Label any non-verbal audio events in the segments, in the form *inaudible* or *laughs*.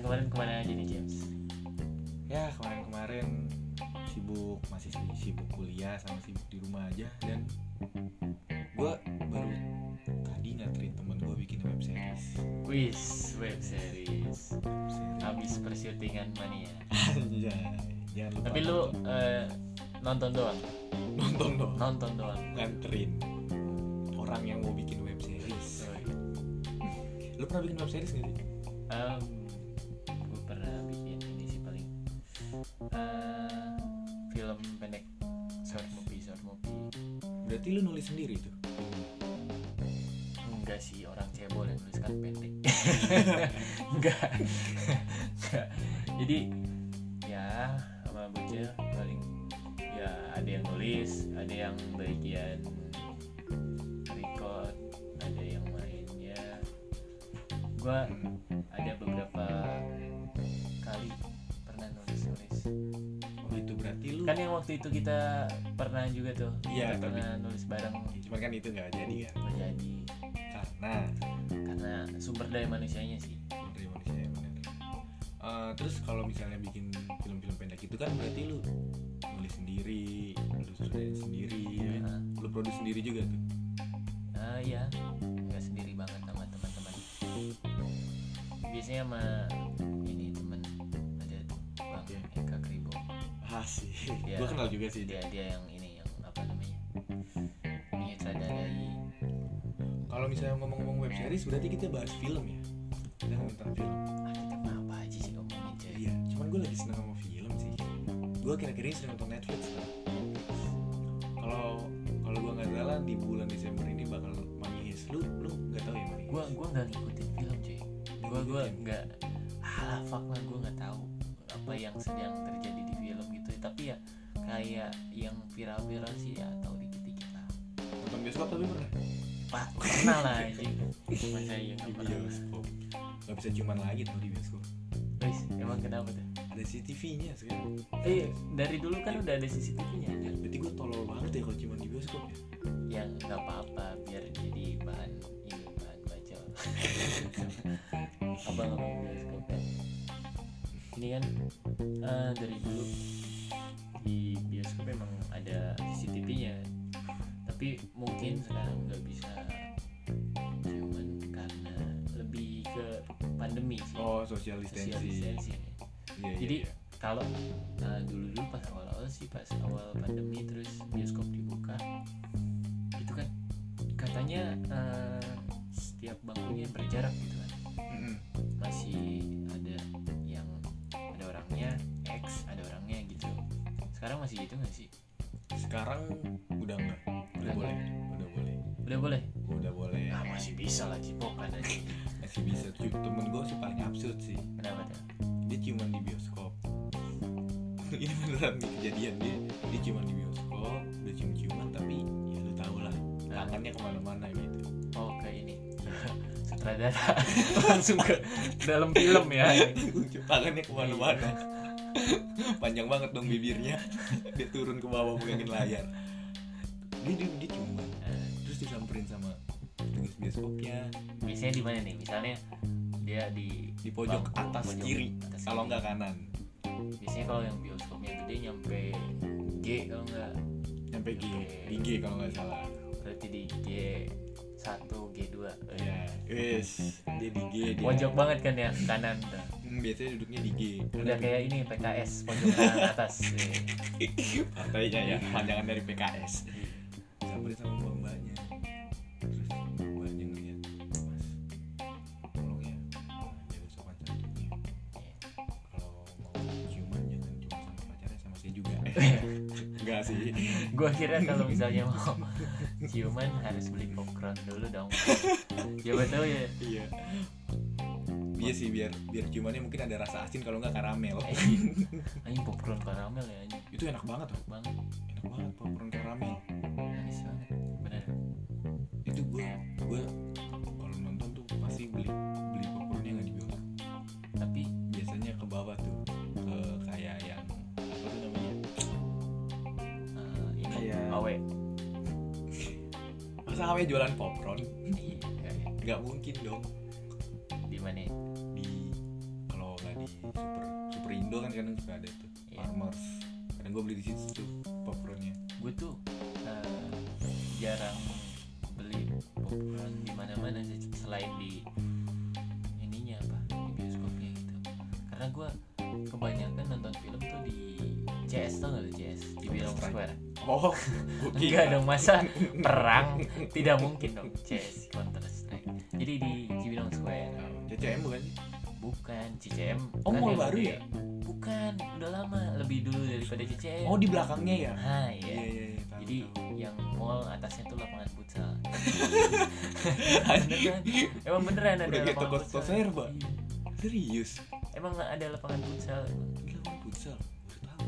kemarin-kemarin ke mana aja nih James? Ya kemarin-kemarin sibuk masih sih sibuk kuliah sama sibuk di rumah aja dan gua baru tadi nganterin temen gua bikin web series. Wis, web series. Web series. Habis persyutingan mania. Anjay, jangan lupa Tapi lu nonton. eh, nonton doang, nonton dong. nonton doang. nganterin orang yang mau bikin web series. Lu pernah bikin web series gak sih? Um, eh, film pendek, short movie, short movie. Berarti lu nulis sendiri tuh. Enggak sih orang cebol yang nuliskan pendek. *laughs* Enggak. Enggak. Jadi ya sama bocil paling ya ada yang nulis, ada yang bagian record, ada yang mainnya. Gua ada beberapa Kan yang waktu itu kita pernah juga tuh. Iya, tapi- pernah nulis bareng Cuman kan itu nggak jadi kan? menjadi Karena karena sumber daya manusianya sih. dari manusia yang benar. Eh, terus kalau misalnya bikin film-film pendek itu kan berarti lu nulis sendiri, lu sutradaraiin sendiri, ya kan? Nah, lu produce sendiri juga tuh. ah iya, nggak sendiri banget sama teman-teman. Biasanya sama Asik. Iya. Gua kenal juga sih dia. Dia dia yang ini yang apa namanya? Menyutradarai. Kalau misalnya ngomong-ngomong web series berarti kita bahas film ya. Kita tentang film. Ah, kita mah apa aja sih ngomongin jadi. Iya, cuman gue lagi seneng sama film sih. Gue kira-kira ini sering nonton Netflix lah. Kalau kalau gue nggak salah di bulan Desember ini bakal Heist. Lu lu nggak tahu ya Gua Heist? gua nggak ngikutin film cuy. Gua gua nggak alah fuck lah gua nggak tahu apa yang sedang terjadi di film gitu. Tapi ya kayak yang viral-viral sih ya tahu dikit-dikit lah. nonton bioskop tapi pernah Pak, pernah lah anjing. Masa iya di nggak bioskop. Gak bisa cuman lagi tuh di bioskop. Wis, emang kenapa tuh? Ada CCTV-nya sekarang. Eh, dari dulu kan udah ada CCTV-nya kan? Berarti gue tolol banget ya kalau cuman di bioskop ya. Yang nggak apa-apa biar jadi bahan ini bahan baca. apa ngomong bioskop kan? Ini kan eh, dari dulu di bioskop memang ada CCTV-nya. Tapi mungkin sekarang nggak bisa cuman karena lebih ke pandemi sih. Oh, social Social distancing. distancing. Iya, Jadi iya. kalau uh, dulu-dulu pas awal-awal sih pas awal pandemi terus bioskop dibuka itu kan katanya uh, setiap bangkunya berjarak gitu kan Mm-mm. masih ada Ada orangnya gitu sekarang masih gitu nggak sih Sekarang udah enggak. Udah Udah boleh. Udah boleh. udah boleh Udah boleh. ah masih bisa lah cipokan aja *laughs* Masih bisa. Cu- Temen gue sih paling absurd sih. kenapa tuh dia cuman di bioskop *laughs* ini beneran nih kejadian dia dia cuman di bioskop udah cium ciuman tapi ya lu tau lah Nah. tangannya ke mana-mana gitu oh kayak ini *laughs* sutradara langsung ke dalam film ya tangannya ke mana-mana *laughs* panjang banget dong bibirnya. *laughs* Dia turun ke bawah megangin layar. Dia dia, dia ciuman terus disamperin sama petugas bioskopnya. Biasanya di mana nih? Misalnya dia di di pojok bangku atas pojok kiri atas kalau nggak kanan. Biasanya kalau yang bioskopnya gede nyampe G kalau nggak? Nyampe G di G kalau nggak salah. Berarti di G 1 G 2 ya dia di G dia. Pojok banget kan ya kanan. Hmm, biasanya duduknya di G. Udah kayak ini PKS pojok kanan *laughs* atas. Partainya ya panjangan dari PKS sampai sama mbak enggak sih. Gua kira kalau misalnya mau ciuman harus beli popcorn dulu dong. *laughs* Ya betul ya. Iya. Iya sih biar biar ciumannya mungkin ada rasa asin kalau nggak karamel. Eh, anjing popcorn karamel ya anjing. Itu enak banget tuh. banget Enak banget popcorn karamel. manis banget. Bener. Itu gue gue KW jualan popcorn. Iya. Nggak mungkin dong. Di mana? Di kalau nggak di super super Indo kan kadang suka ada tuh Iya. farmers. Kadang gue beli di situ tuh popcornnya. Gue tuh eh, jarang beli popcorn di mana-mana sih selain di oh *laughs* enggak dong masa perang? Tidak mungkin dong CS Counter Strike jadi di Cibinong Square. CCM bukan? Sih bukan CCM Oh, mall baru ya? bukan udah lama lebih dulu daripada CCM oh di belakangnya ya? Nah iya. Iya iya iya tahu, jadi tahu. yang mall atasnya tuh lapangan futsal. *laughs* Beneran? Emang beneran ada Udah kayak lapangan futsal? serba. Iya. serius? Emang ada lapangan futsal? Kan futsal? Baru tahu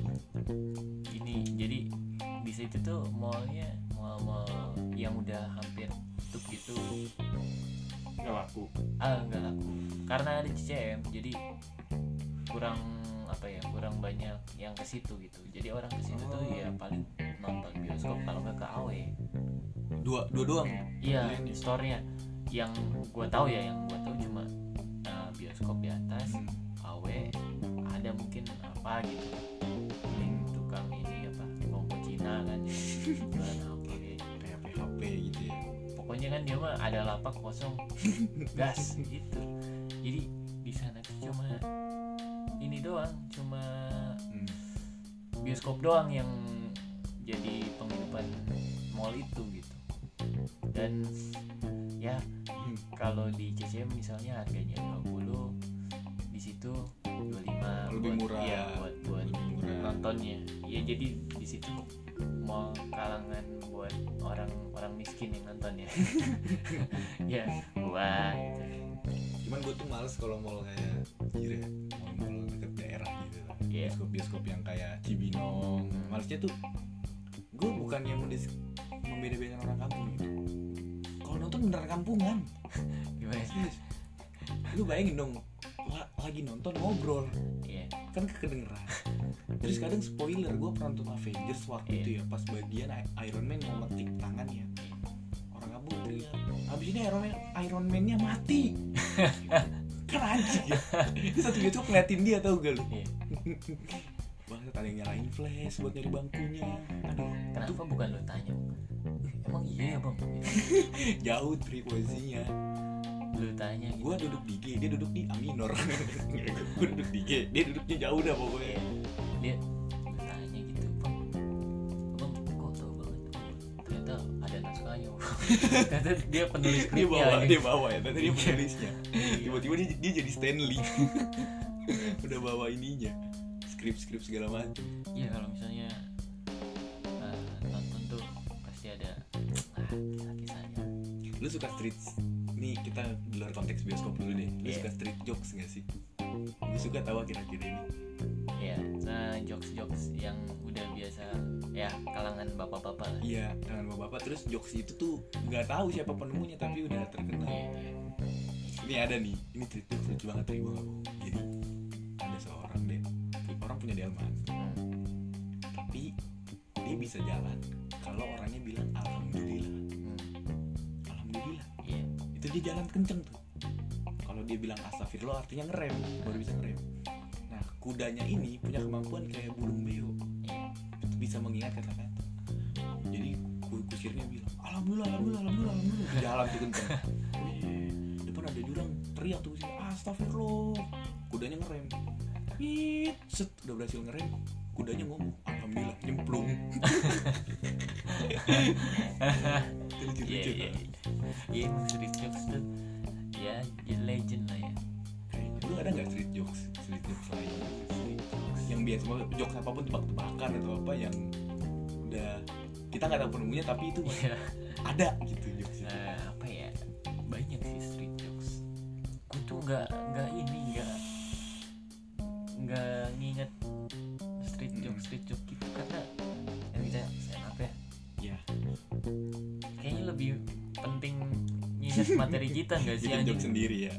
situ tuh mallnya mall-mall yang udah hampir tutup gitu. Nggak laku? Ah nggak laku. Karena ada CCM jadi kurang apa ya kurang banyak yang ke situ gitu. Jadi orang ke situ tuh ya paling nonton bioskop kalau nggak ke AW dua dua doang? Iya store-nya. Yang gua tahu ya yang gua tahu cuma uh, bioskop di atas Hmm. AW ada mungkin apa gitu jualan HP kayak PHP gitu ya pokoknya kan dia mah ada lapak kosong *laughs* gas gitu jadi di sana tuh cuma ini doang cuma Hmm. bioskop doang yang jadi penghidupan mall itu gitu dan ya Hmm. kalau di CCM misalnya harganya 20 di situ 25 Lebih buat, murah. iya, buat buat Lebih murah. nontonnya ya jadi di situ mall kalangan buat orang orang miskin yang nonton ya *laughs* ya gitu. cuman gue tuh males kalau mall kayak ya mall-mall deket daerah gitu Iya. bioskop bioskop yang kayak Cibinong Hmm. malesnya tuh gue bukan yang mendis membeda-bedakan orang kampung gitu kalau nonton beneran kampungan *laughs* gimana sih lu bayangin dong lagi nonton ngobrol. Iya. Kan kedengeran. *laughs* Terus kadang spoiler gue pernah nonton Avengers waktu Iya. itu ya pas bagian Iron Man mau metik tangannya. Orang kampung teriak abis ini Iron Man Iron Man-nya mati. *laughs* Kan anjing ya. Satu bioskop ngeliatin dia tau gak lu? Iya. *laughs* Bangsat ada yang nyalain flash buat nyari bangkunya. Aduh. Kenapa bukan lo tanya? Emang iya ya bang? Jauh tri posisinya lo tanya gitu. Gue duduk di G, dia duduk di A minor *laughs* Gue duduk di G, dia duduknya jauh dah pokoknya. Iya. dia lo tanya gitu bang bang kok tau banget. Ternyata ada naskahnya *laughs* ternyata dia penulis Dia bawa, dia bawa ya, ternyata dia penulisnya. Iya. Tiba-tiba dia, dia jadi Stanley. *laughs* Udah bawa ininya Skrip-skrip segala macam Iya kalau misalnya eh, nonton tuh pasti ada ah, kisah-kisahnya. Lu suka street Nih kita di luar konteks bioskop dulu deh Lu Iya. suka street jokes gak sih? Gue suka tawa kira-kira ini Iya, nah jokes-jokes yang udah biasa ya kalangan bapak-bapak lah. Iya, tangan bapak-bapak Terus jokes itu tuh nggak tahu siapa penemunya Tapi udah terkenal Iya, iya. Ini ada nih, ini tweet jokes lucu banget nih gue gak bohong Jadi ada seorang deh Orang punya delman Hmm, Tapi dia bisa jalan Kalau orangnya bilang Alhamdulillah dia jalan kenceng tuh. Kalau dia bilang astagfirullah artinya ngerem Baru bisa ngerem. Nah kudanya ini punya kemampuan kayak burung beo. Bisa mengingat kata-kata. Jadi ku- kusirnya bilang Alhamdulillah, Alhamdulillah, Alhamdulillah, Alhamdulillah. Dia Jalan tuh kenceng. Depan ada jurang teriak tuh kusir Astagfirullah. Kudanya ngerem. Pit, set, udah berhasil ngerem. Kudanya ngomong Alhamdulillah, nyemplung *laughs* Iya, iya, iya. Iya, emang street jokes tuh ya legend lah ya. Lu ada nggak street jokes street jokes lain yang biasa jokes apa pun tebak-tebakan atau apa yang udah kita nggak tahu penemunya tapi itu Iya. ada gitu jokes Nah, apa ya? Banyak sih street jokes. Gue tuh nggak materi kita nggak sih bikin anjing? sendiri ya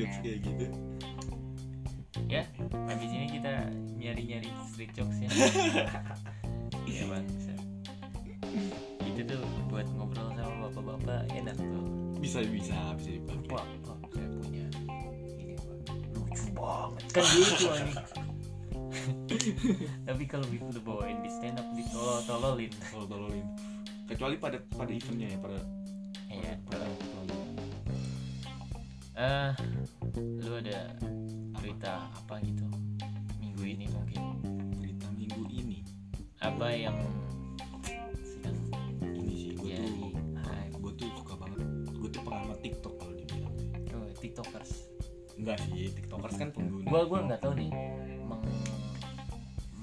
iya, jokes-jokes iya. kayak gitu. Ya habis ini kita nyari-nyari street jokes ya. *laughs* Iya bang itu tuh buat ngobrol sama bapak-bapak enak tuh. Bisa bisa bisa dipakai. Pak pak saya punya. Ini pak lucu banget. Kan gitu ini *laughs* tapi kalau itu dibawain di stand up ditolol-tololin kalau tololin. Kecuali pada pada eventnya ya pada iya pada eh lu ada berita apa gitu? Minggu ini mungkin. Berita minggu ini? Apa yang sedang ini sih gue tuh gue tuh suka banget gue tuh pengamat TikTok kalau dibilang. Oh, tiktokers. Enggak sih TikTokers kan pengguna. gua gua nggak tahu nih meng,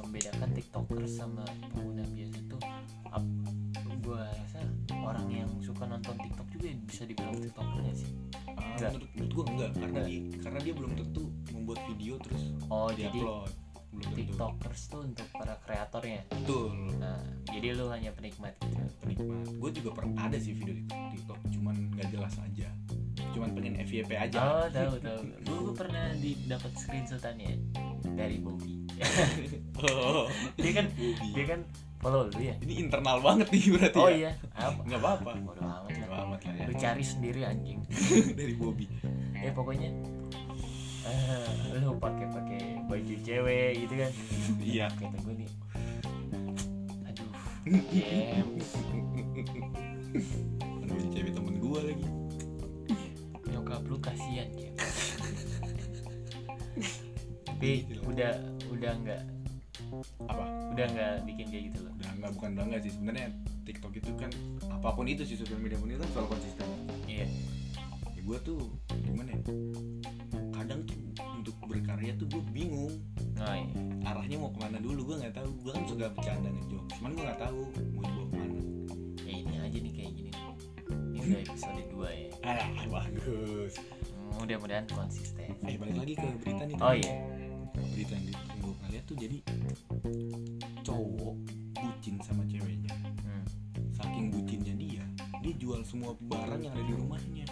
membedakan tiktokers sama pengguna biasa tuh gua rasa orang yang suka nonton tiktok juga bisa dibilang tiktoker nggak sih Ah, Enggak. menurut, menurut gue enggak karena Enggak. dia karena dia belum tentu membuat video terus oh jadi diupload. Belum tentu. Tiktokers tuh untuk para kreatornya? Betul. Nah jadi lu hanya penikmat gitu? Penikmat. Gue juga pernah ada sih video di TikTok cuman nggak jelas aja. Cuman pengen FYP aja. Oh tahu tahu. *laughs* Gua, gua pernah didapat screenshotannya dari Bobby. *laughs* Oh, dia kan Bobby. dia kan follow lu ya? Ini internal banget nih berarti oh ya. iya. Apa? Nggak apa-apa. Bodo amat nggak lah amat lah ya. Lu cari sendiri anjing. *laughs* Dari Bobby. Ya pokoknya eh, lu pakai pakai baju cewek gitu kan. Iya. Kata gue nih. Aduh aduh cewek temen gue lagi. Nyokap lu kasihan James *laughs* tapi udah udah nggak apa? Udah nggak bikin kayak gitu loh? Udah nggak bukan bangga sih. Sebenarnya TikTok itu kan apa pun itu sih sosial media pun itu kan selalu konsisten. Iya. Ya gue tuh gimana ya? Kadang tuh untuk berkarya tuh gue bingung. Oh iya. Arahnya mau ke mana dulu? Gue nggak tahu. Gue kan suka bercanda ngejok cuman gue nggak tahu mau dibawa ke mana. Ya ini aja nih kayak gini. Ini udah episode 2 ya. Ah bagus. Mudah-mudahan konsisten. Eh balik lagi ke berita nih. Oh iya. Berita yang lihat tuh jadi cowok bucin sama ceweknya. Hmm. saking bucinnya dia dia jual semua barang yang ada di rumahnya.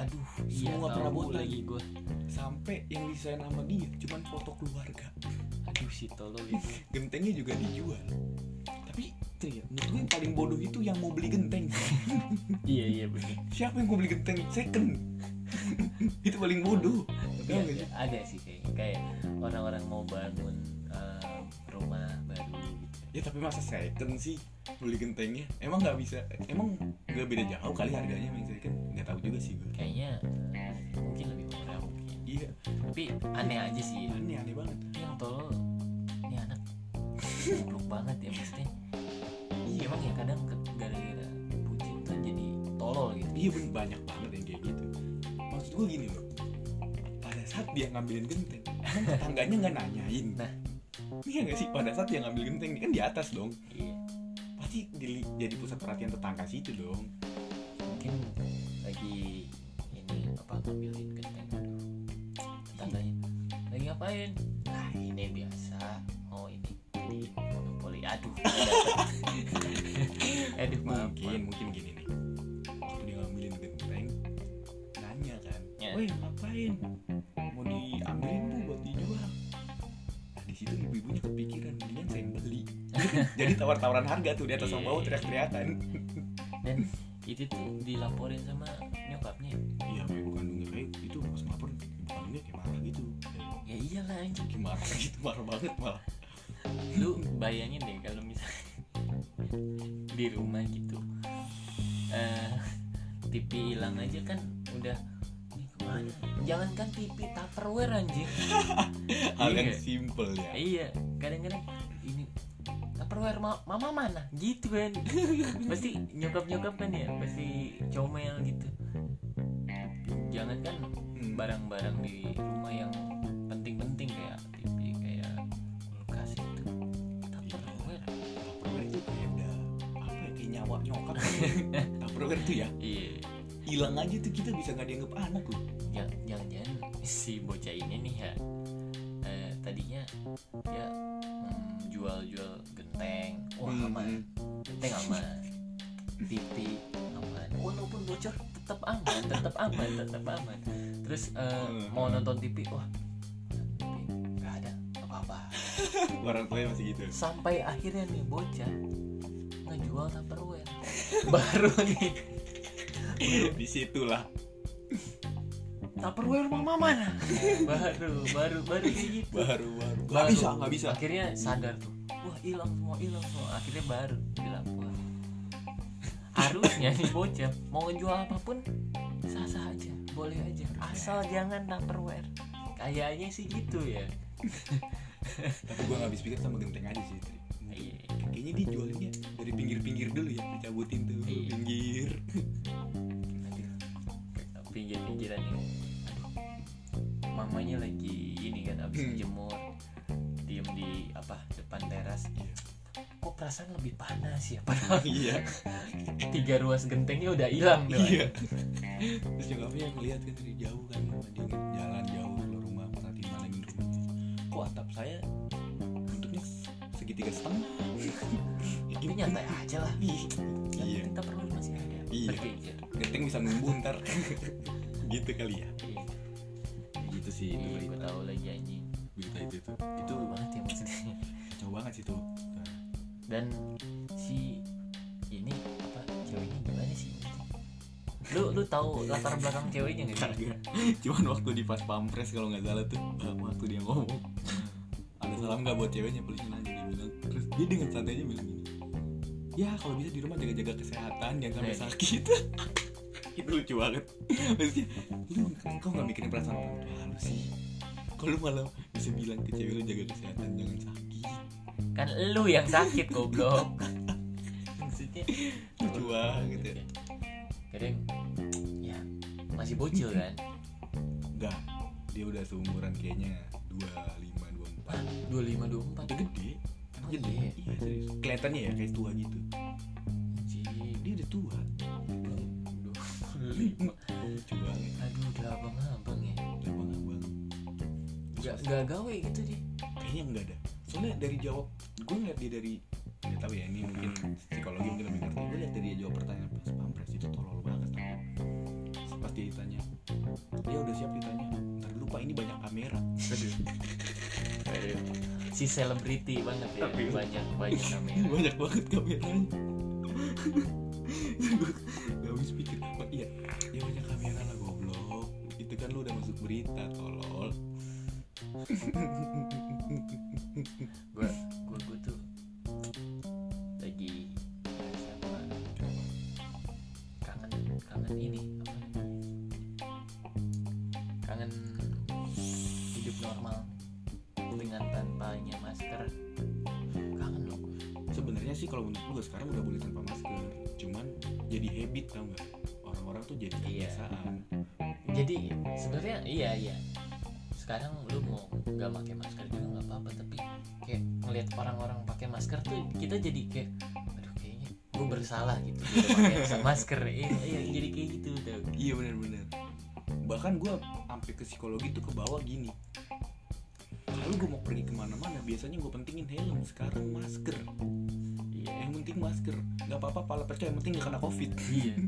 Aduh iya Semua perabotan. lagi gue sampai yang desain sama dia cuman foto keluarga. Aduh si tolol *laughs* itu gentengnya juga dijual. Tapi tuh ya menurut gue yang paling bodoh itu yang mau beli genteng. *laughs* Iya iya bener. Siapa yang mau beli genteng? Second. *laughs* Itu paling bodoh. Nggak ada, sih? kayak orang-orang mau bangun ya tapi masa second sih beli gentengnya? Emang nggak bisa emang nggak beda jauh kali harganya yang second? Nggak tahu juga sih gue kayaknya eh, mungkin lebih murah mungkin. Iya. Tapi aneh aja sih. Aneh aneh banget. Yang tolol ini anak. Goblok banget ya maksudnya. Iya emang ya kadang ke- gara-gara bucin tuh jadi tolol gitu. Iya bener banyak banget yang kayak gitu. Maksud gue gini loh. Pada saat dia ngambilin genteng emang *laughs* tetangganya nggak nanyain. Nah. Iya nggak sih? Pada saat dia ngambil genteng kan di atas dong. Iya. Pasti dili- jadi pusat perhatian tetangga situ dong. Mungkin lagi ini apa ngambilin genteng aduh. Tetangganya lagi ngapain? Nah ini biasa. Oh ini di monopoli. Aduh. *laughs* Aduh maaf mungkin mungkin gini nih. Waktu dia ngambilin genteng nanya kan. Ya. ngapain *laughs* jadi tawar-tawaran harga tuh di atas sama bawah Iya. teriak-teriakan. *laughs* dan itu tuh dilaporin sama nyokapnya. Iya ibu kandungnya. Kayak itu pas lapor ibu kandungnya kayak marah gitu. Ya iyalah anjing. Kayak marah gitu marah banget malah. Lu bayangin deh kalau misalnya *laughs* di rumah gitu eh TV hilang aja kan udah gimana jangankan TV Tupperware anjir hal yang Iya. simple ya. Iya kadang-kadang Tupperware ma- mama mana? Gitu kan. *laughs* Pasti nyokap nyokap kan ya pasti comel gitu. Jangan kan Hmm. barang-barang di rumah yang penting-penting kayak TV kayak kulkas itu. Tupperware Tupperware itu kayak udah apa ya kayak nyawa nyokap? *laughs* Tupperware tuh ya? Iya. Hilang aja tuh kita bisa nggak dianggap anak loh jangan-jangan si bocah ini nih ya eh, tadinya ya mm, jual-jual genteng wah Hmm. aman. genteng aman. TV aman. Walaupun bocor. Tetap aman tetap aman tetap aman. Terus Hmm. mau nonton TV wah nggak ada. Apa-apa. *laughs* Orang tua masih gitu. Sampai akhirnya nih bocah ngejual tupperware. *laughs* Baru nih. Di situlah tupperware mama mana? *laughs* Baru baru baru kayak gitu. Baru baru. Baru. bisa nggak bisa. Akhirnya sadar tuh. Wah hilang semua hilang semua. Akhirnya baru bilang wah harusnya nih bocah mau ngejual apa pun sah sah aja boleh aja. Asal jangan tupperware. Kayaknya sih gitu ya. Tapi gue nggak habis pikir sama genteng aja sih. Iya. kayaknya dia jualnya dari pinggir-pinggir dulu ya dicabutin tuh Iya. pinggir. Pinggir-pinggiran ini aduh mamanya lagi ini kan abis Hmm. jemur diem di apa depan teras Iya. kok perasaan lebih panas ya? Padahal *laughs* iya. tiga ruas gentengnya udah hilang tuh. iya. Terus nyokapnya ngeliat kan dari jauh kan dia jalan jauh keluar rumah perhatiin malingin rumahnya kok atap saya bentuknya segitiga setengah? Tapi nyantai aja lah. Iya. Iya. penting tupperware masih ada. Iya. genteng bisa numbuh ntar. *laughs* Gitu kali ya. Iya. gitu sih itu Iya, gue berita tahu lagi anjing. Berita itu itu. Itu banget ya maksudnya. *laughs* Kacau banget sih tuh dan si ini apa ceweknya gimana sih? Lu lu tahu latar belakang ceweknya nggak sih? Cuman waktu di pas pampres kalau nggak salah tuh waktu dia ngomong. Ada salam nggak buat ceweknya? Polisi nanya dia bilang. Terus dia dengan santainya bilang gini. Ya kalau bisa di rumah jaga-jaga kesehatan jangan sampai sakit *laughs* itu lucu banget. Maksudnya lu kau nggak mikirin perasaan orang tua lu sih? Kalau lu malah bisa bilang ke cewek lu jaga kesehatan jangan sakit? Kan lu yang sakit goblok. Maksudnya lucu banget ya. Kadang ya masih bocil kan? Enggak dia udah seumuran kayaknya 25 24 dua lima dua empat? Udah gede. Oh, gede? iya. iya serius. Kelihatannya ya kayak tua gitu lucu banget aduh udah abang abang ya. Udah abang abang gak gak gawe gitu dia kayaknya enggak ada. Soalnya dari jawab gue ngeliat dia dari nggak tahu ya ini mungkin psikologi mungkin lebih ngerti. Gue liat dari dia jawab pertanyaan pas pampres itu tolol banget tau. Pas dia ditanya dia udah siap ditanya ntar dulu pak ini banyak kamera. *laughs* Si selebriti banget ya Tapi- banyak banyak namanya *laughs* banyak banget kameranya. *laughs* Gue gak habis pikir. Oh, iya masker. Iya, iya jadi kayak gitu tuh iya bener-bener bahkan gue sampai ke psikologi tuh ke bawah gini. Kalau gue mau pergi ke mana-mana biasanya gue pentingin helm. Sekarang masker. Iya yang penting masker. Nggak apa-apa pala pecah yang penting gak kena covid. Iya. *laughs*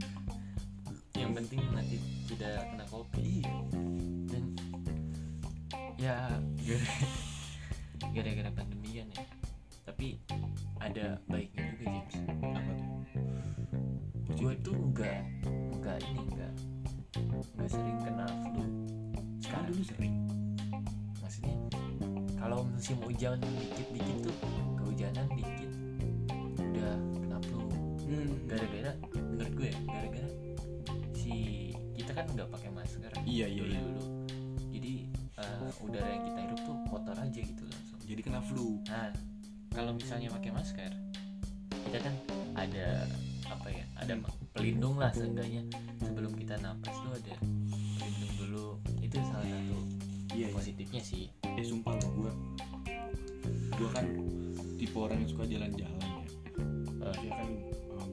Yang penting nanti tidak kena kopi iya. Dan ya gara- *laughs* gara-gara pandemi kan ya. Tapi ada baiknya gue tuh enggak enggak ini enggak enggak sering kena flu. Sekarang dulu sering. Maksudnya kalau musim hujan dikit-dikit tuh kehujanan dikit udah kena flu. Hmm. gara-gara menurut gue ya, gara-gara si kita kan nggak pakai masker iya iya dulu iya. dulu jadi eh, udara yang kita hirup tuh kotor aja gitu langsung. Jadi kena flu. Nah kalau misalnya pakai masker kita kan ada ada pelindung lah seenggaknya. Sebelum kita napas tuh ada pelindung dulu. Itu salah satu iya iya. positifnya sih. Eh sumpah lo gue gue kan tipe orang yang suka jalan-jalan ya. Eh, ya kan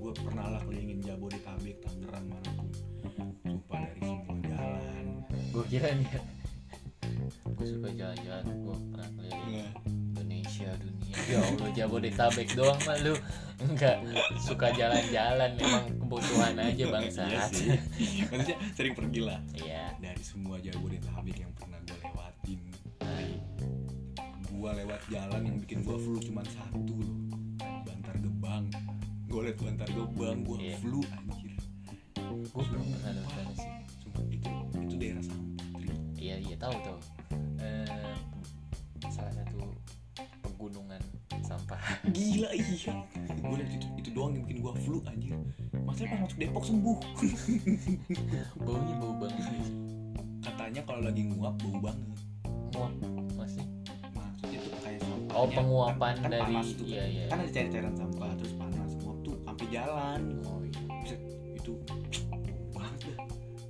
gue pernah lah kelilingin Jabodetabek Tangerang mana pun sumpah dari semua jalan. Gue kira nih gue suka jalan-jalan gue pernah keliling. Nggak. Indonesia dunia. Ya Allah Jabodetabek doang mah lu. Enggak suka jalan-jalan memang kebutuhan aja bangsa iya sih. *laughs* Maksudnya sering pergi lah iya. Dari semua Jabodetabek yang pernah gue lewatin. Dari gue lewat jalan yang bikin gue flu cuma satu loh. Bantar Gebang. Gue liat Bantar Gebang gue Iya. flu anjir. Gue belum pernah lewat sana sih. Sumpah itu itu daerah sampah iya iya tahu tahu. Eh, salah satu pegunungan sampah. Gila iya. Gue liat itu itu doang yang bikin gue flu anjir. Masalahnya pas masuk Depok sembuh. *laughs* Baunya bau banget katanya kalau lagi nguap bau banget. Muap masih. Maksudnya tuh kayak sampahnya Oh, penguapan kan, kan dari- panas tuh, iya, kan. iya. kan ada cairan-cairan sampah terus panas nguap tuh sampai jalan. Oh iya. Itu banget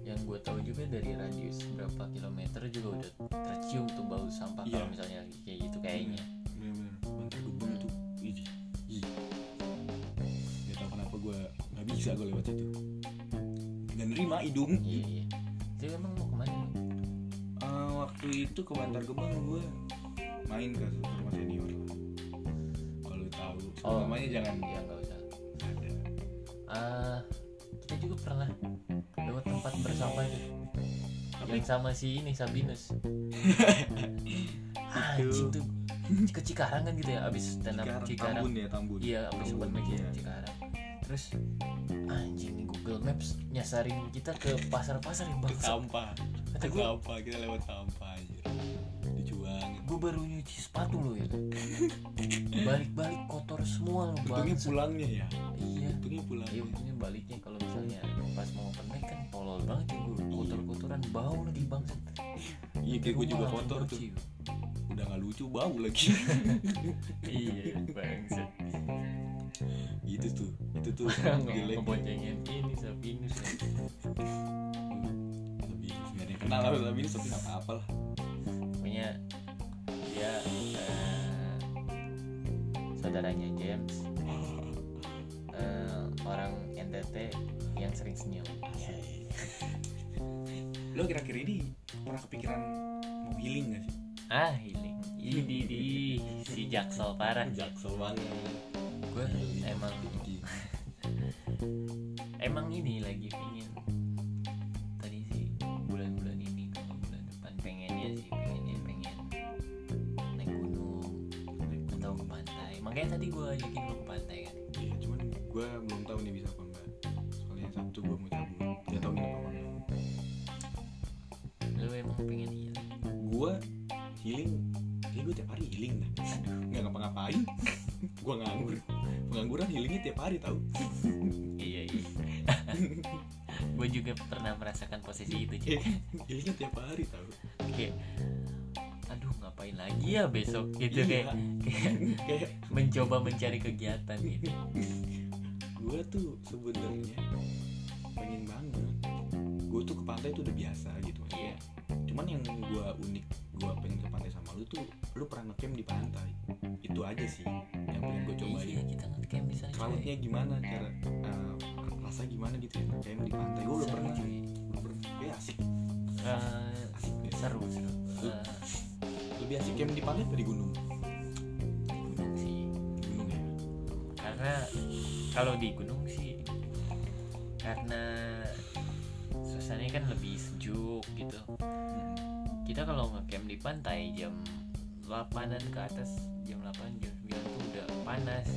yang gue tahu juga dari radius berapa kilometer juga udah tercium tuh bau sampah Iya. kalau misalnya kayak gitu kayaknya bantar gebang tuh. Ih ih. Gak tau kenapa gue nggak bisa gue lewat situ. Gak nerima hidung. Iya iya. Itu emang mau ke mana lu? Eh, waktu itu ke Bantar Gebang gue main ke rumah senior. Kalau tahu Oh. namanya jangan. Ya nggak usah. Ada. Ah kita juga pernah lewat tempat bersampah itu yang sama si ini Sabinus. *laughs* Anjing tuh *laughs* ke Cikarang kan gitu ya abis stand up Cikarang, Cikarang. Tambun ya Tambun. Iya abis open mic iya. Cikarang. Terus anjing nih Google Maps nyasarin kita ke pasar-pasar yang ke bangsa sampah kata gue sampah kita lewat sampah aja dijuangin. gue baru nyuci sepatu lo ya. Balik-balik kotor semua lo untungnya pulangnya ya? Iya. Untungnya pulangnya. Iya untungnya baliknya. Kalau misalnya pas mau open mic kan tolol banget ya gue kotor-kotoran bau lagi bangsat. Iya kayak gue juga kotor tuh. Udah gak lucu bau lagi. *laughs* Iya bangsat. Gitu tuh itu tuh *laughs* nggak ngeboncengin ini Sabinus tapi nggak ada yang kenal lah tapi ini tapi nggak apa-apa lah. Pokoknya dia eh, saudaranya James. Eh, orang NTT yang sering senyum. *laughs* Lo kira-kira ini pernah kepikiran mau healing gak sih ah healing ini di si jaksel parah. Jaksel banget. Gue emang *laughs* emang ini lagi pengen tadi sih bulan-bulan ini kalau bulan depan pengennya sih pengennya pengen naik gunung atau ke pantai. Makanya tadi gue ajakin lo ke pantai kan? Iya cuman gue belum tiap hari healing dah nggak ngapa-ngapain. Gue nganggur. Pengangguran healingnya tiap hari tau. Iya iya. *laughs* Gue juga pernah merasakan posisi itu cuy healingnya tiap hari tau. Kayak aduh ngapain lagi ya besok? Gitu Iya. kayak kayak *laughs* kayak mencoba mencari kegiatan gitu. Gue tuh sebenarnya pengen banget. Gue tuh ke pantai tuh udah biasa gitu Iya. cuman yang gue unik gue pengen ke pantai sama lu tuh lu pernah ngecamp di pantai. Itu aja sih yang pengen gue iya cobain. kita ngecamp bisa crowdnya gimana cara eh, rasa gimana gitu ya ngecamp di pantai. Gue udah pernah cuy. kayak asik. Eh, asik deh. seru seru. Eh, lebih asik camp di pantai di gunung? Gunung sih. Di gunung ya? Karena kalau di gunung sih karena suasananya kan lebih sejuk gitu kita kalau ngecamp di pantai jam 8an ke atas jam 8 jam 9 tuh udah panas.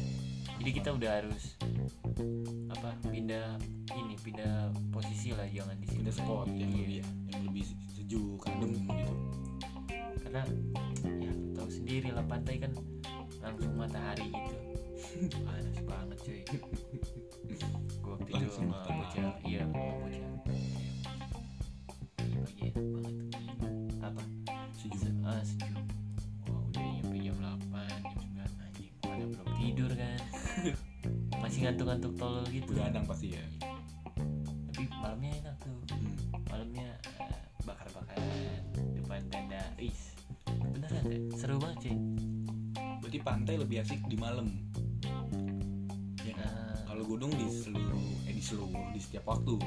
Jadi kita udah harus apa pindah ini pindah posisi lah jangan di pindah spot yang Iya. lebih yang lebih sejuk adem gitu. Karena ya tahu sendiri lah pantai kan langsung matahari gitu. *laughs* Panas banget cuy. Gua waktu itu sama bocah tolol gitu. begadang pasti ya. Tapi malamnya enak tuh. Hmm. malamnya eh, bakar-bakaran depan tenda is beneran deh seru banget sih berarti pantai lebih asik di malam. Ya kan? Ah. kalau gunung di seluruh eh di seluruh di setiap waktu.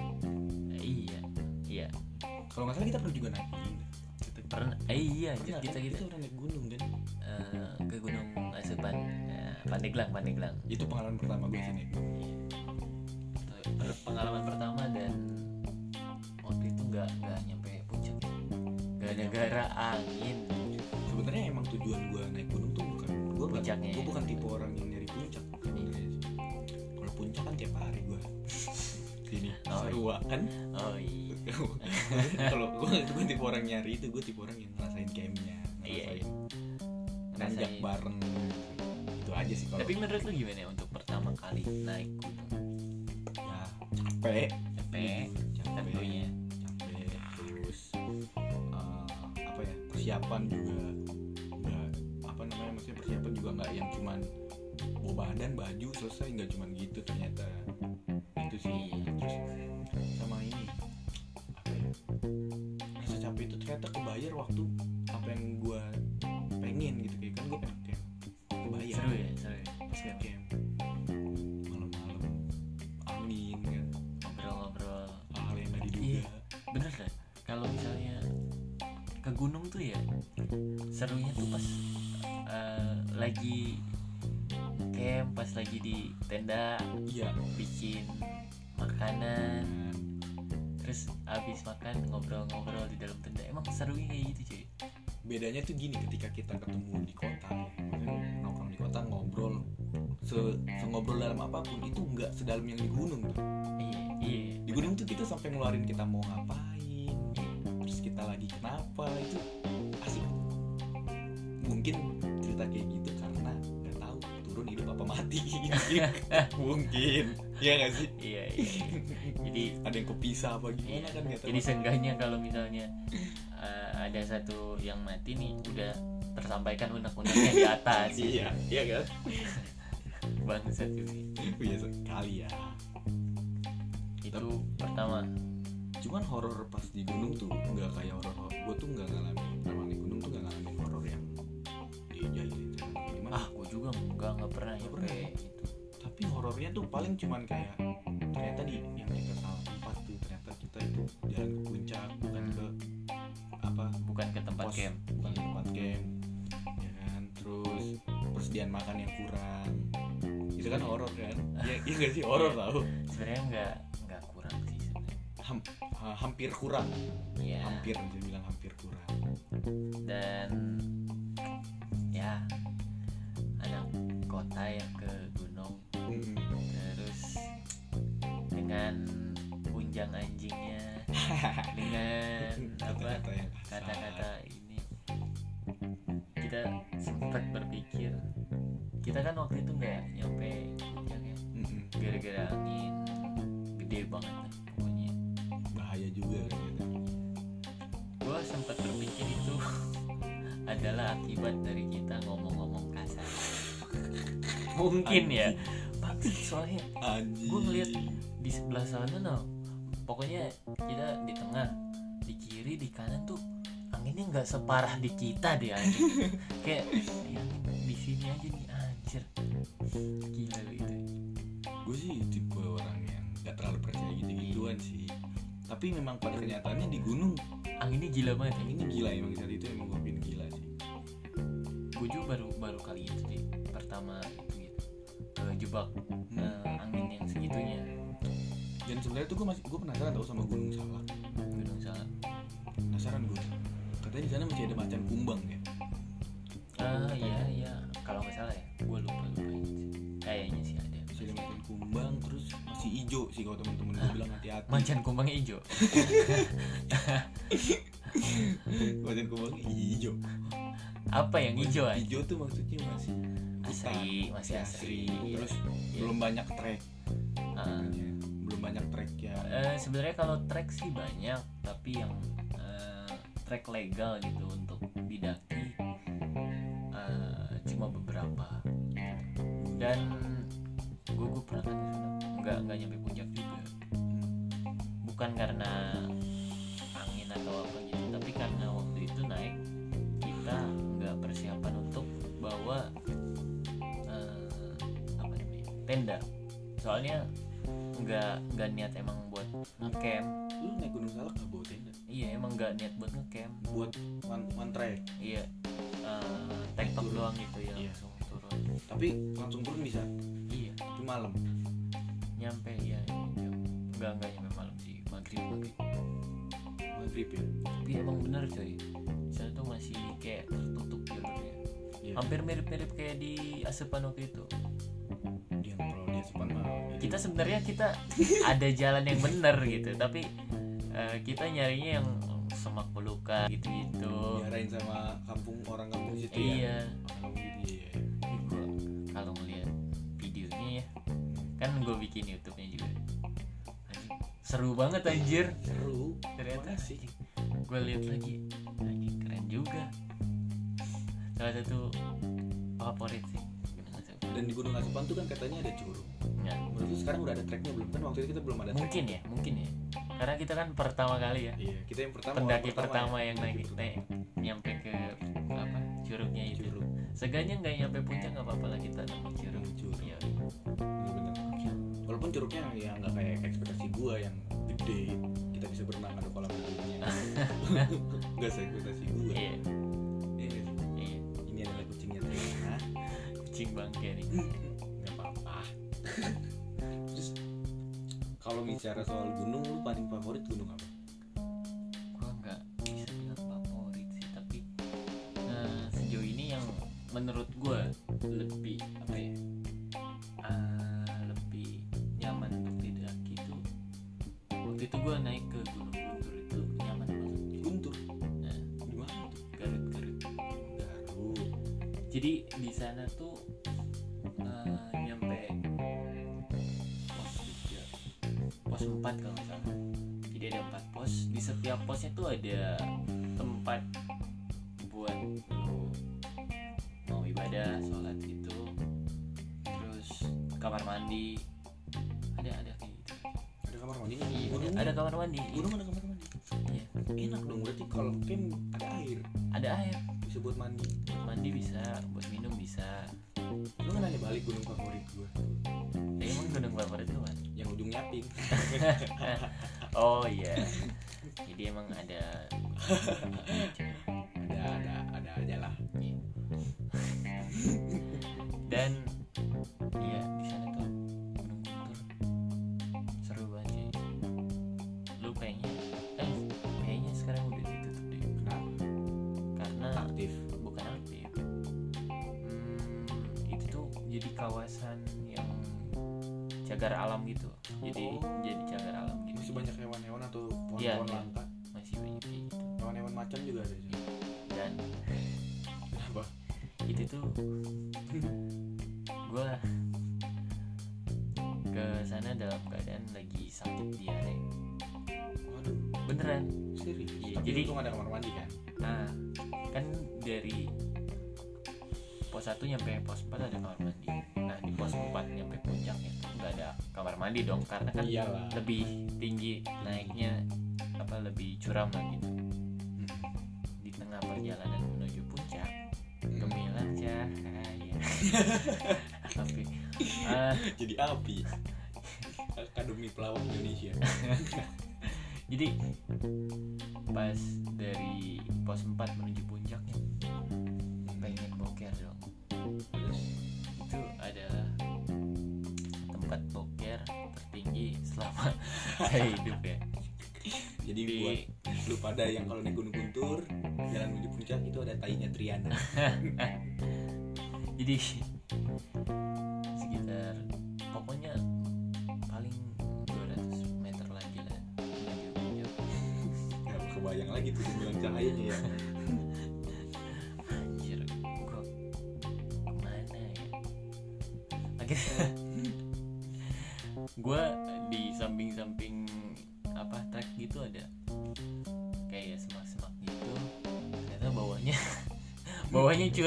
Eh, iya. Iya. Kalau nggak salah kita pernah juga naik gunung kita pernah? Eh iya pernah kita kan? kita kita pernah naik gunung kan? Eh, ke gunung Asupan eh, Pandeglang Pandeglang. Itu pengalaman pertama gue sih naik gunung pengalaman pertama dan waktu itu nggak nggak nyampe puncak gara-gara angin. Sebenarnya emang tujuan gue naik gunung tuh bukan gue bukan gue ya. bukan tipe orang yang nyari puncak sebenarnya sih. kalau puncak kan tiap hari gue sini *laughs* Oh, seru kan? Oh iya. *laughs* Kalau gue itu gue tipe orang nyari itu gue tipe orang yang ngerasain campnya Iya, ngerasain nanjak Ngerasain. bareng itu aja sih kalau tapi menurut lu gimana ya untuk pertama kali naik gunung selesai nggak cuman gitu ternyata. Itu sih. Terus sama ini apa ya? Rasa capek itu ternyata kebayar waktu apa yang gua pengen gitu kayak kan gue pengen camp kebayar. Seru ya seru ya. Pas camp malam-malam angin kan. Ngobrol-ngobrol. Hal yang nggak diduga. Iya. bener kan kalau misalnya ke gunung tuh ya serunya tuh pas eh, lagi lagi di tenda iya. bikin makanan terus abis makan ngobrol-ngobrol di dalam tenda. Emang serunya kayak gitu cuy. Bedanya tuh gini ketika kita ketemu di kota nongkrong di kota ngobrol se, ngobrol dalam apa pun itu nggak sedalam yang di gunung tuh. Iya iya. Di gunung tuh kita sampai ngeluarin kita mau ngapain *laughs* mungkin. Ya nggak sih? Iya iya. Jadi ada yang kepisah apa gimana? Kan nggak tahu. jadi seenggaknya kalau misalnya eh, ada satu yang mati nih udah tersampaikan unek-uneknya di atas. *laughs* Iya iya kan? *laughs* Bangsat cuy biasa kali ya. Itu pertama. Cuman horor pas di gunung tuh nggak kayak horor gue tuh nggak ngalamin pertama di gunung tuh nggak ngalamin horor yang gimana? Ah gue juga nggak nggak pernah Nggak nyampe. pernah. gitu tapi horornya tuh paling cuman kayak ternyata di yang kita salah tempat tuh ternyata kita itu jalan ke puncak bukan ke apa bukan ke tempat pos, camp. bukan ke tempat camp ya kan? Terus persediaan makan yang kurang. Itu kan horor kan? Ya iya nggak sih? Horor Iya. tau. Sebenarnya nggak nggak kurang sih sebenarnya. Ham- ha- hampir kurang. Iya. hampir bisa bilang hampir kurang. Dan ya anak kota yang ke Hmm. terus dengan punjang anjingnya *laughs* dengan apa kata-kata kasar. kata-kata ini kita sempat berpikir kita kan waktu itu nggak nyampe ya Mm-mm. gara-gara angin gede banget kan pokoknya bahaya juga ternyata gue sempat berpikir itu *laughs* adalah akibat dari kita ngomong-ngomong kasar mungkin ya Soalnya anjing. Gua ngeliat di sebelah sana no pokoknya kita di tengah di kiri di kanan tuh anginnya nggak separah di kita deh anjir *laughs* kayak "Ini angin di sini aja nih anjir. Gila gitu gue sih tipe orang yang gak terlalu percaya gitu gituan sih. Tapi memang pada kenyataannya di gunung anginnya gila banget ya. ini gila emang saat itu emang gue gila sih. Gue juga baru baru kali itu sih pertama kejebak Hmm. eh, angin yang segitunya. Dan sebenarnya tuh gue masih gue penasaran tau sama gunung salak gunung salak penasaran gue katanya di sana masih ada macan kumbang ya? Ah iya iya. Kalau nggak salah ya gue lupa lupa kayaknya sih ada. Masih ada macan kumbang terus masih hijau sih kalau temen-temen gue bilang hati-hati. macan kumbangnya hijau. *laughs* Macan kumbang hijau. Apa yang hijau hijau tuh maksudnya masih asri masih asri terus Iya. belum banyak trek Ah. katanya. belum banyak trek ya Eh, sebenarnya kalau trek sih banyak tapi yang eh, trek legal gitu untuk didaki eh, cuma beberapa dan gue gue pernah kan nggak nggak nyampe puncak juga bukan karena angin atau apa gitu tapi karena waktu itu naik kita nggak persiapan untuk bawa tenda soalnya nggak nggak niat emang buat ngecamp. Lu naik gunung salak gak bawa tenda? Iya emang nggak niat buat ngecamp. Buat one, one track? Iya tektok Turun. doang gitu ya Iya. langsung turun. Tapi langsung turun bisa? Iya. Itu malam? Nyampe ya nggak nggak nyampe malam sih maghrib maghrib maghrib ya? Tapi emang bener coy. Di sana tuh masih kayak tertutup jalurnya Iya. hampir mirip-mirip kayak di Asepan waktu itu kita sebenarnya kita *laughs* ada jalan yang bener gitu tapi eh, kita nyarinya yang semak belukar gitu gitu diarahin sama kampung orang kampung situ ya? Iya. Gitu iya. Kalau ngeliat videonya ya kan gue bikin YouTube-nya juga. Seru banget anjir. Seru? Ternyata sih? gue lihat lagi. Anjing keren juga. Salah satu favorit sih. Dan di gunung asupan tuh kan katanya ada curug Ya, menurut lu sekarang udah ada treknya belum? Kan waktu itu kita belum ada track. Mungkin ya mungkin ya. Karena kita kan pertama kali ya. Iya kita yang pertama pendaki pertama ya. yang naik naik nyampe ke apa curugnya itu curug Seenggaknya nggak nyampe puncak nggak apa-apa lah kita nemu curug curug. Iya. bener-bener walaupun curugnya ya nggak kayak ekspektasi gua yang gede kita bisa berenang ada kolam renangnya. *laughs* Nggak ekspektasi gua. Iya. Iya iya. Ini adalah kucingnya *laughs* kucing bangke nih *laughs* kalau bicara soal gunung lu paling favorit gunung apa? Gua nggak bisa bilang favorit sih tapi eh, sejauh ini yang menurut gua lebih apa ya ah, lebih nyaman untuk didaki itu waktu itu gua naik ke Gunung Guntur itu nyaman banget. Guntur? Nah, di mana tuh? Garut Garut. Garut jadi di sana tuh eh, nyampe 4 kalau nggak salah. Jadi ada empat pos. Di setiap posnya tuh ada tempat kawasan yang cagar alam gitu. Jadi Oh. jadi cagar alam gitu. masih banyak hewan-hewan atau Iya, pohon-pohon iya. langka Masih banyak kayak gitu. hewan-hewan macan juga ada sana. Dan kenapa itu tuh gue ke sana dalam keadaan lagi sakit diare waduh beneran serius tapi jadi- untung ada kamar mandi kan nah kan dari pos 1 nyampe pos mandi dong karena kan iyalah lebih tinggi naiknya apa lebih curam lah gitu Hmm. di tengah perjalanan menuju puncak Hmm. gemilang cahaya *laughs* tapi ah, *laughs* jadi api akademi pelawak Indonesia *laughs* jadi pas dari pos 4 menuju puncaknya *laughs* hidup ya. Jadi Di- buat lu pada yang kalau naik gunung guntur jalan menuju puncak itu ada tainya Triana. *laughs* Jadi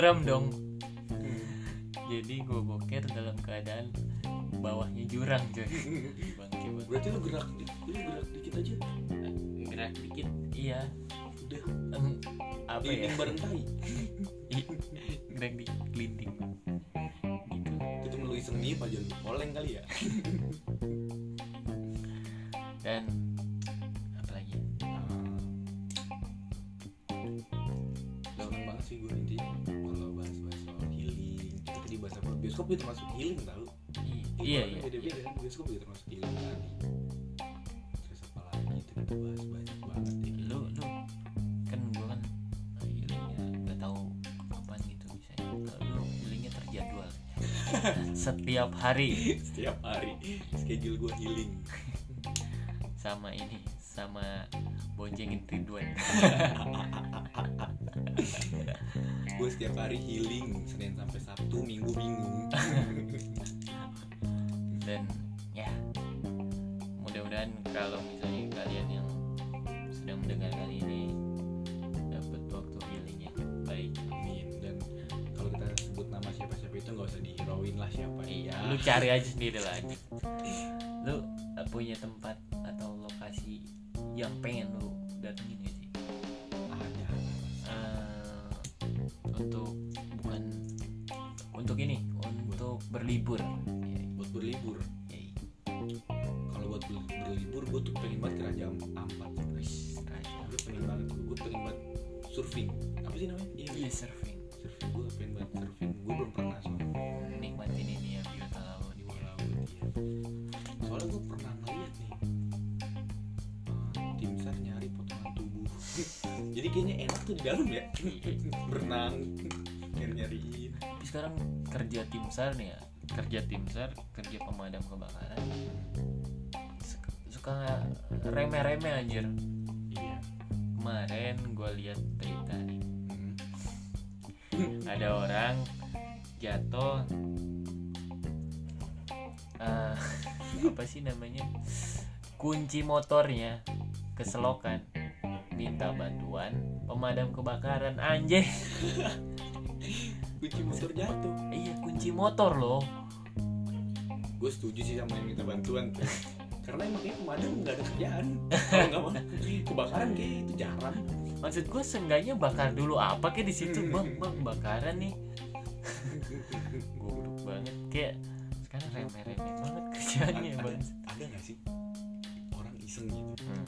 curam dong. Jadi gue boker dalam keadaan bawahnya jurang coy. Bangke banget. Berarti lu gerak di- lu gerak dikit aja. Gerak dikit iya. Udah. Apa ya? bareng tai. *laughs* Gerak kelinting bioskop itu termasuk healing tau. Iya iya beda beda kan bioskop juga termasuk healing. Tadi terus apa lagi? Itu kita bahas banyak banget ya. Lu lu kan gua kan healingnya nggak tahu kapan gitu bisa kalau lu healingnya terjadwal. *laughs* Setiap hari. Setiap hari. Schedule gue healing. Sama ini sama boncengin Ridwan *laughs* gue setiap hari healing senin sampai sabtu minggu bingung *laughs* dan ya mudah-mudahan kalau misalnya kalian yang sedang mendengar kali ini dapat waktu healing yang baik. Amin. Dan kalau kita sebut nama siapa-siapa itu nggak usah dihirauin lah siapa. Iya. Ya lu cari aja sendiri lah lu uh, punya tempat belum pernah soalnya. Nikmatin ini ya biota laut di bawah laut ya soalnya gue pernah ngeliat nih tim sar nyari potongan tubuh. *laughs* Jadi kayaknya enak tuh di dalam ya *laughs* berenang nyari nyariin tapi sekarang kerja tim sar nih ya kerja tim sar kerja pemadam kebakaran Suk- suka remeh-remeh anjir. Iya. Kemarin gue lihat berita nih. Hmm. ada orang jatuh eh, *laughs* apa sih namanya? Kunci motornya. Keselokan. Minta bantuan. Pemadam kebakaran. Anjay *laughs* kunci motor jatuh. Iya kunci motor loh. Gue setuju sih sama yang minta bantuan. Tuh *laughs* karena emang kayak pemadam nggak ada kerjaan. Kalau nggak mau kebakaran kayak itu jarang. Maksud gue seenggaknya bakar dulu apa kayak di situ. Bang bang bakaran nih goblok banget. Kayak sekarang remeh-remeh banget kerjaannya ada, bang. ada nggak sih orang iseng gitu? Hmm.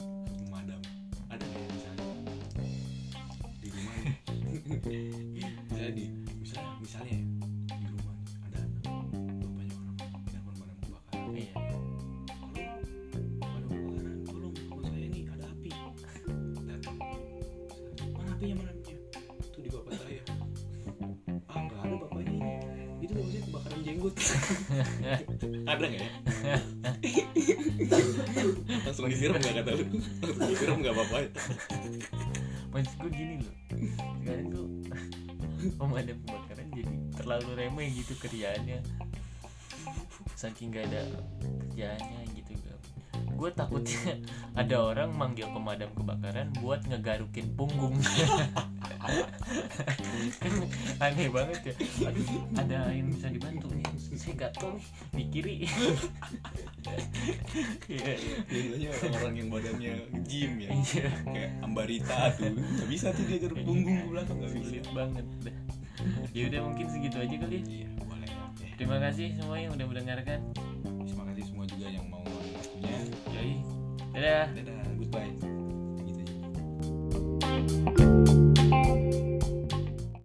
pemadam ada nggak ya misalnya? Di rumah. *laughs* Misalnya di misalnya misalnya ada nggak ya. Langsung disiram nggak kata lu. Langsung disiram nggak apa-apa maksud gue gini loh. Sekarang tuh pemadam kebakaran jadi terlalu remeh gitu kerjaannya. Saking gak ada kerjaannya gitu gue takutnya ada orang manggil pemadam kebakaran buat ngegarukin punggung. *laughs* Aneh banget ya. Aduh ada yang bisa dibantu nih. Saya gatel nih di kiri. Iya, iya. biasanya orang-orang yang badannya gym ya Iya. kayak Ambarita tuh. Nggak bisa tuh dia garuk punggung ke belakang nggak bisa. Sulit banget ya udah mungkin segitu aja kali ya. iya boleh. Terima kasih semua yang udah mendengarkan. Terima kasih dadah dadah goodbye gitu.